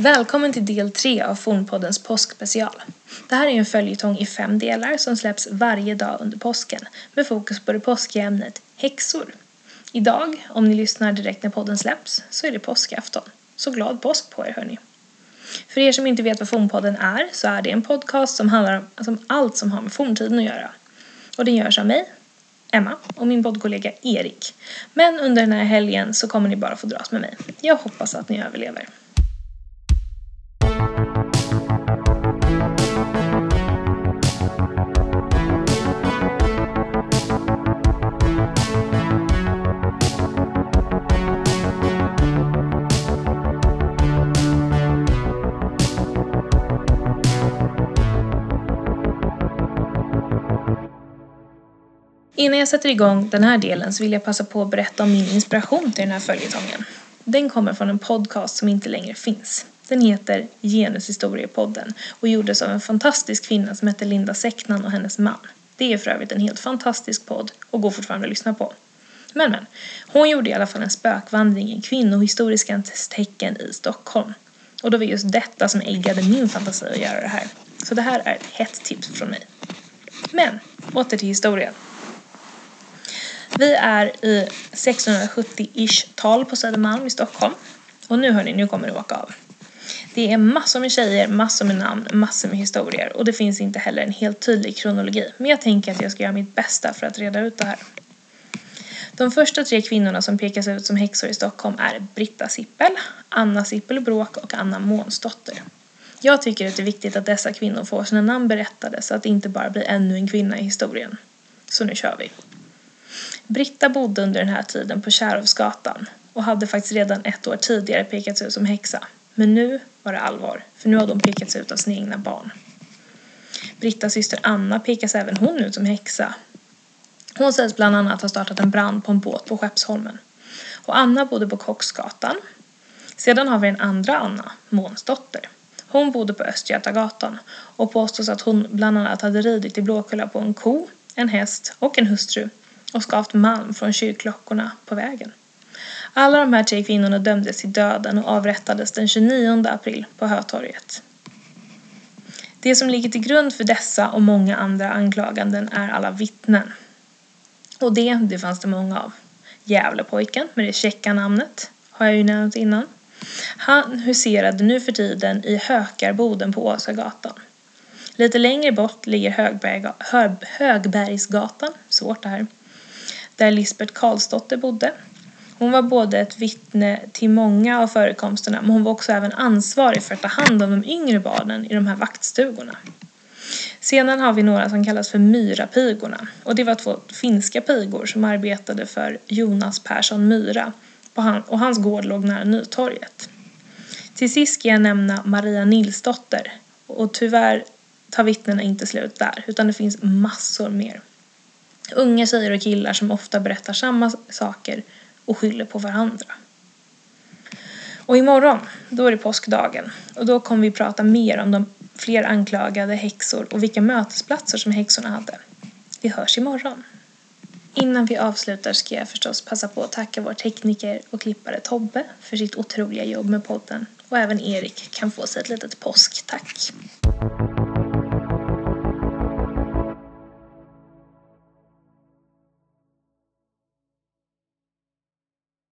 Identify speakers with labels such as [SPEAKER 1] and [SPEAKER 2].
[SPEAKER 1] Välkommen till del 3 av Fornpoddens påskspecial. Det här är en följetong i fem delar som släpps varje dag under påsken med fokus på det påskiga ämnet häxor. Idag, om ni lyssnar direkt när podden släpps, så är det påskafton. Så glad påsk på er hörni! För er som inte vet vad Fornpodden är så är det en podcast som handlar om alltså, allt som har med forntiden att göra. Och den görs av mig, Emma och min poddkollega Erik. Men under den här helgen så kommer ni bara få dras med mig. Jag hoppas att ni överlever. Innan jag sätter igång den här delen så vill jag passa på att berätta om min inspiration till den här följetongen. Den kommer från en podcast som inte längre finns. Den heter Genushistoriepodden och gjordes av en fantastisk kvinna som heter Linda Säcknan och hennes man. Det är för övrigt en helt fantastisk podd och går fortfarande att lyssna på. Men men, hon gjorde i alla fall en spökvandring i kvinnohistoriskans tecken i Stockholm. Och det var just detta som äggade min fantasi att göra det här. Så det här är ett hett tips från mig. Men, åter till historien. Vi är i 1670-ish tal på Södermalm i Stockholm. Och nu hörni, nu kommer det åka av. Det är massor med tjejer, massor med namn, massor med historier och det finns inte heller en helt tydlig kronologi. Men jag tänker att jag ska göra mitt bästa för att reda ut det här. De första tre kvinnorna som pekas ut som häxor i Stockholm är Britta Sippel, Anna Sippelbråk och Anna Månsdotter. Jag tycker att det är viktigt att dessa kvinnor får sina namn berättade så att det inte bara blir ännu en kvinna i historien. Så nu kör vi. Britta bodde under den här tiden på Kärhovsgatan och hade faktiskt redan ett år tidigare pekats ut som häxa. Men nu var det allvar, för nu hade hon pekats ut av sina egna barn. Brittas syster Anna pekas även hon ut som häxa. Hon sägs bland annat ha startat en brand på en båt på Skeppsholmen. Och Anna bodde på Kocksgatan. Sedan har vi den andra Anna, Månsdotter. Hon bodde på Östgötagatan och påstås att hon bland annat hade ridit i Blåkulla på en ko, en häst och en hustru och skavt malm från kyrkklockorna på vägen. Alla de här tre kvinnorna dömdes till döden och avrättades den 29 april på Hötorget. Det som ligger till grund för dessa och många andra anklaganden är alla vittnen. Och det, det fanns det många av. Gävlepojken med det käcka namnet, har jag ju nämnt innan. Han huserade nu för tiden i Hökarboden på Åsagatan. Lite längre bort ligger Högberg, Högbergsgatan, svårt det här, där Lisbeth Karlsdotter bodde. Hon var både ett vittne till många av förekomsterna men hon var också även ansvarig för att ta hand om de yngre barnen i de här vaktstugorna. Sedan har vi några som kallas för Myrapigorna och det var två finska pigor som arbetade för Jonas Persson Myra och hans gård låg nära Nytorget. Till sist ska jag nämna Maria Nilsdotter och tyvärr tar vittnena inte slut där utan det finns massor mer. Unga tjejer och killar som ofta berättar samma saker och skyller på varandra. Och imorgon, då är det påskdagen och då kommer vi prata mer om de fler anklagade häxor och vilka mötesplatser som häxorna hade. Vi hörs imorgon. Innan vi avslutar ska jag förstås passa på att tacka vår tekniker och klippare Tobbe för sitt otroliga jobb med podden och även Erik kan få sig ett litet påsktack.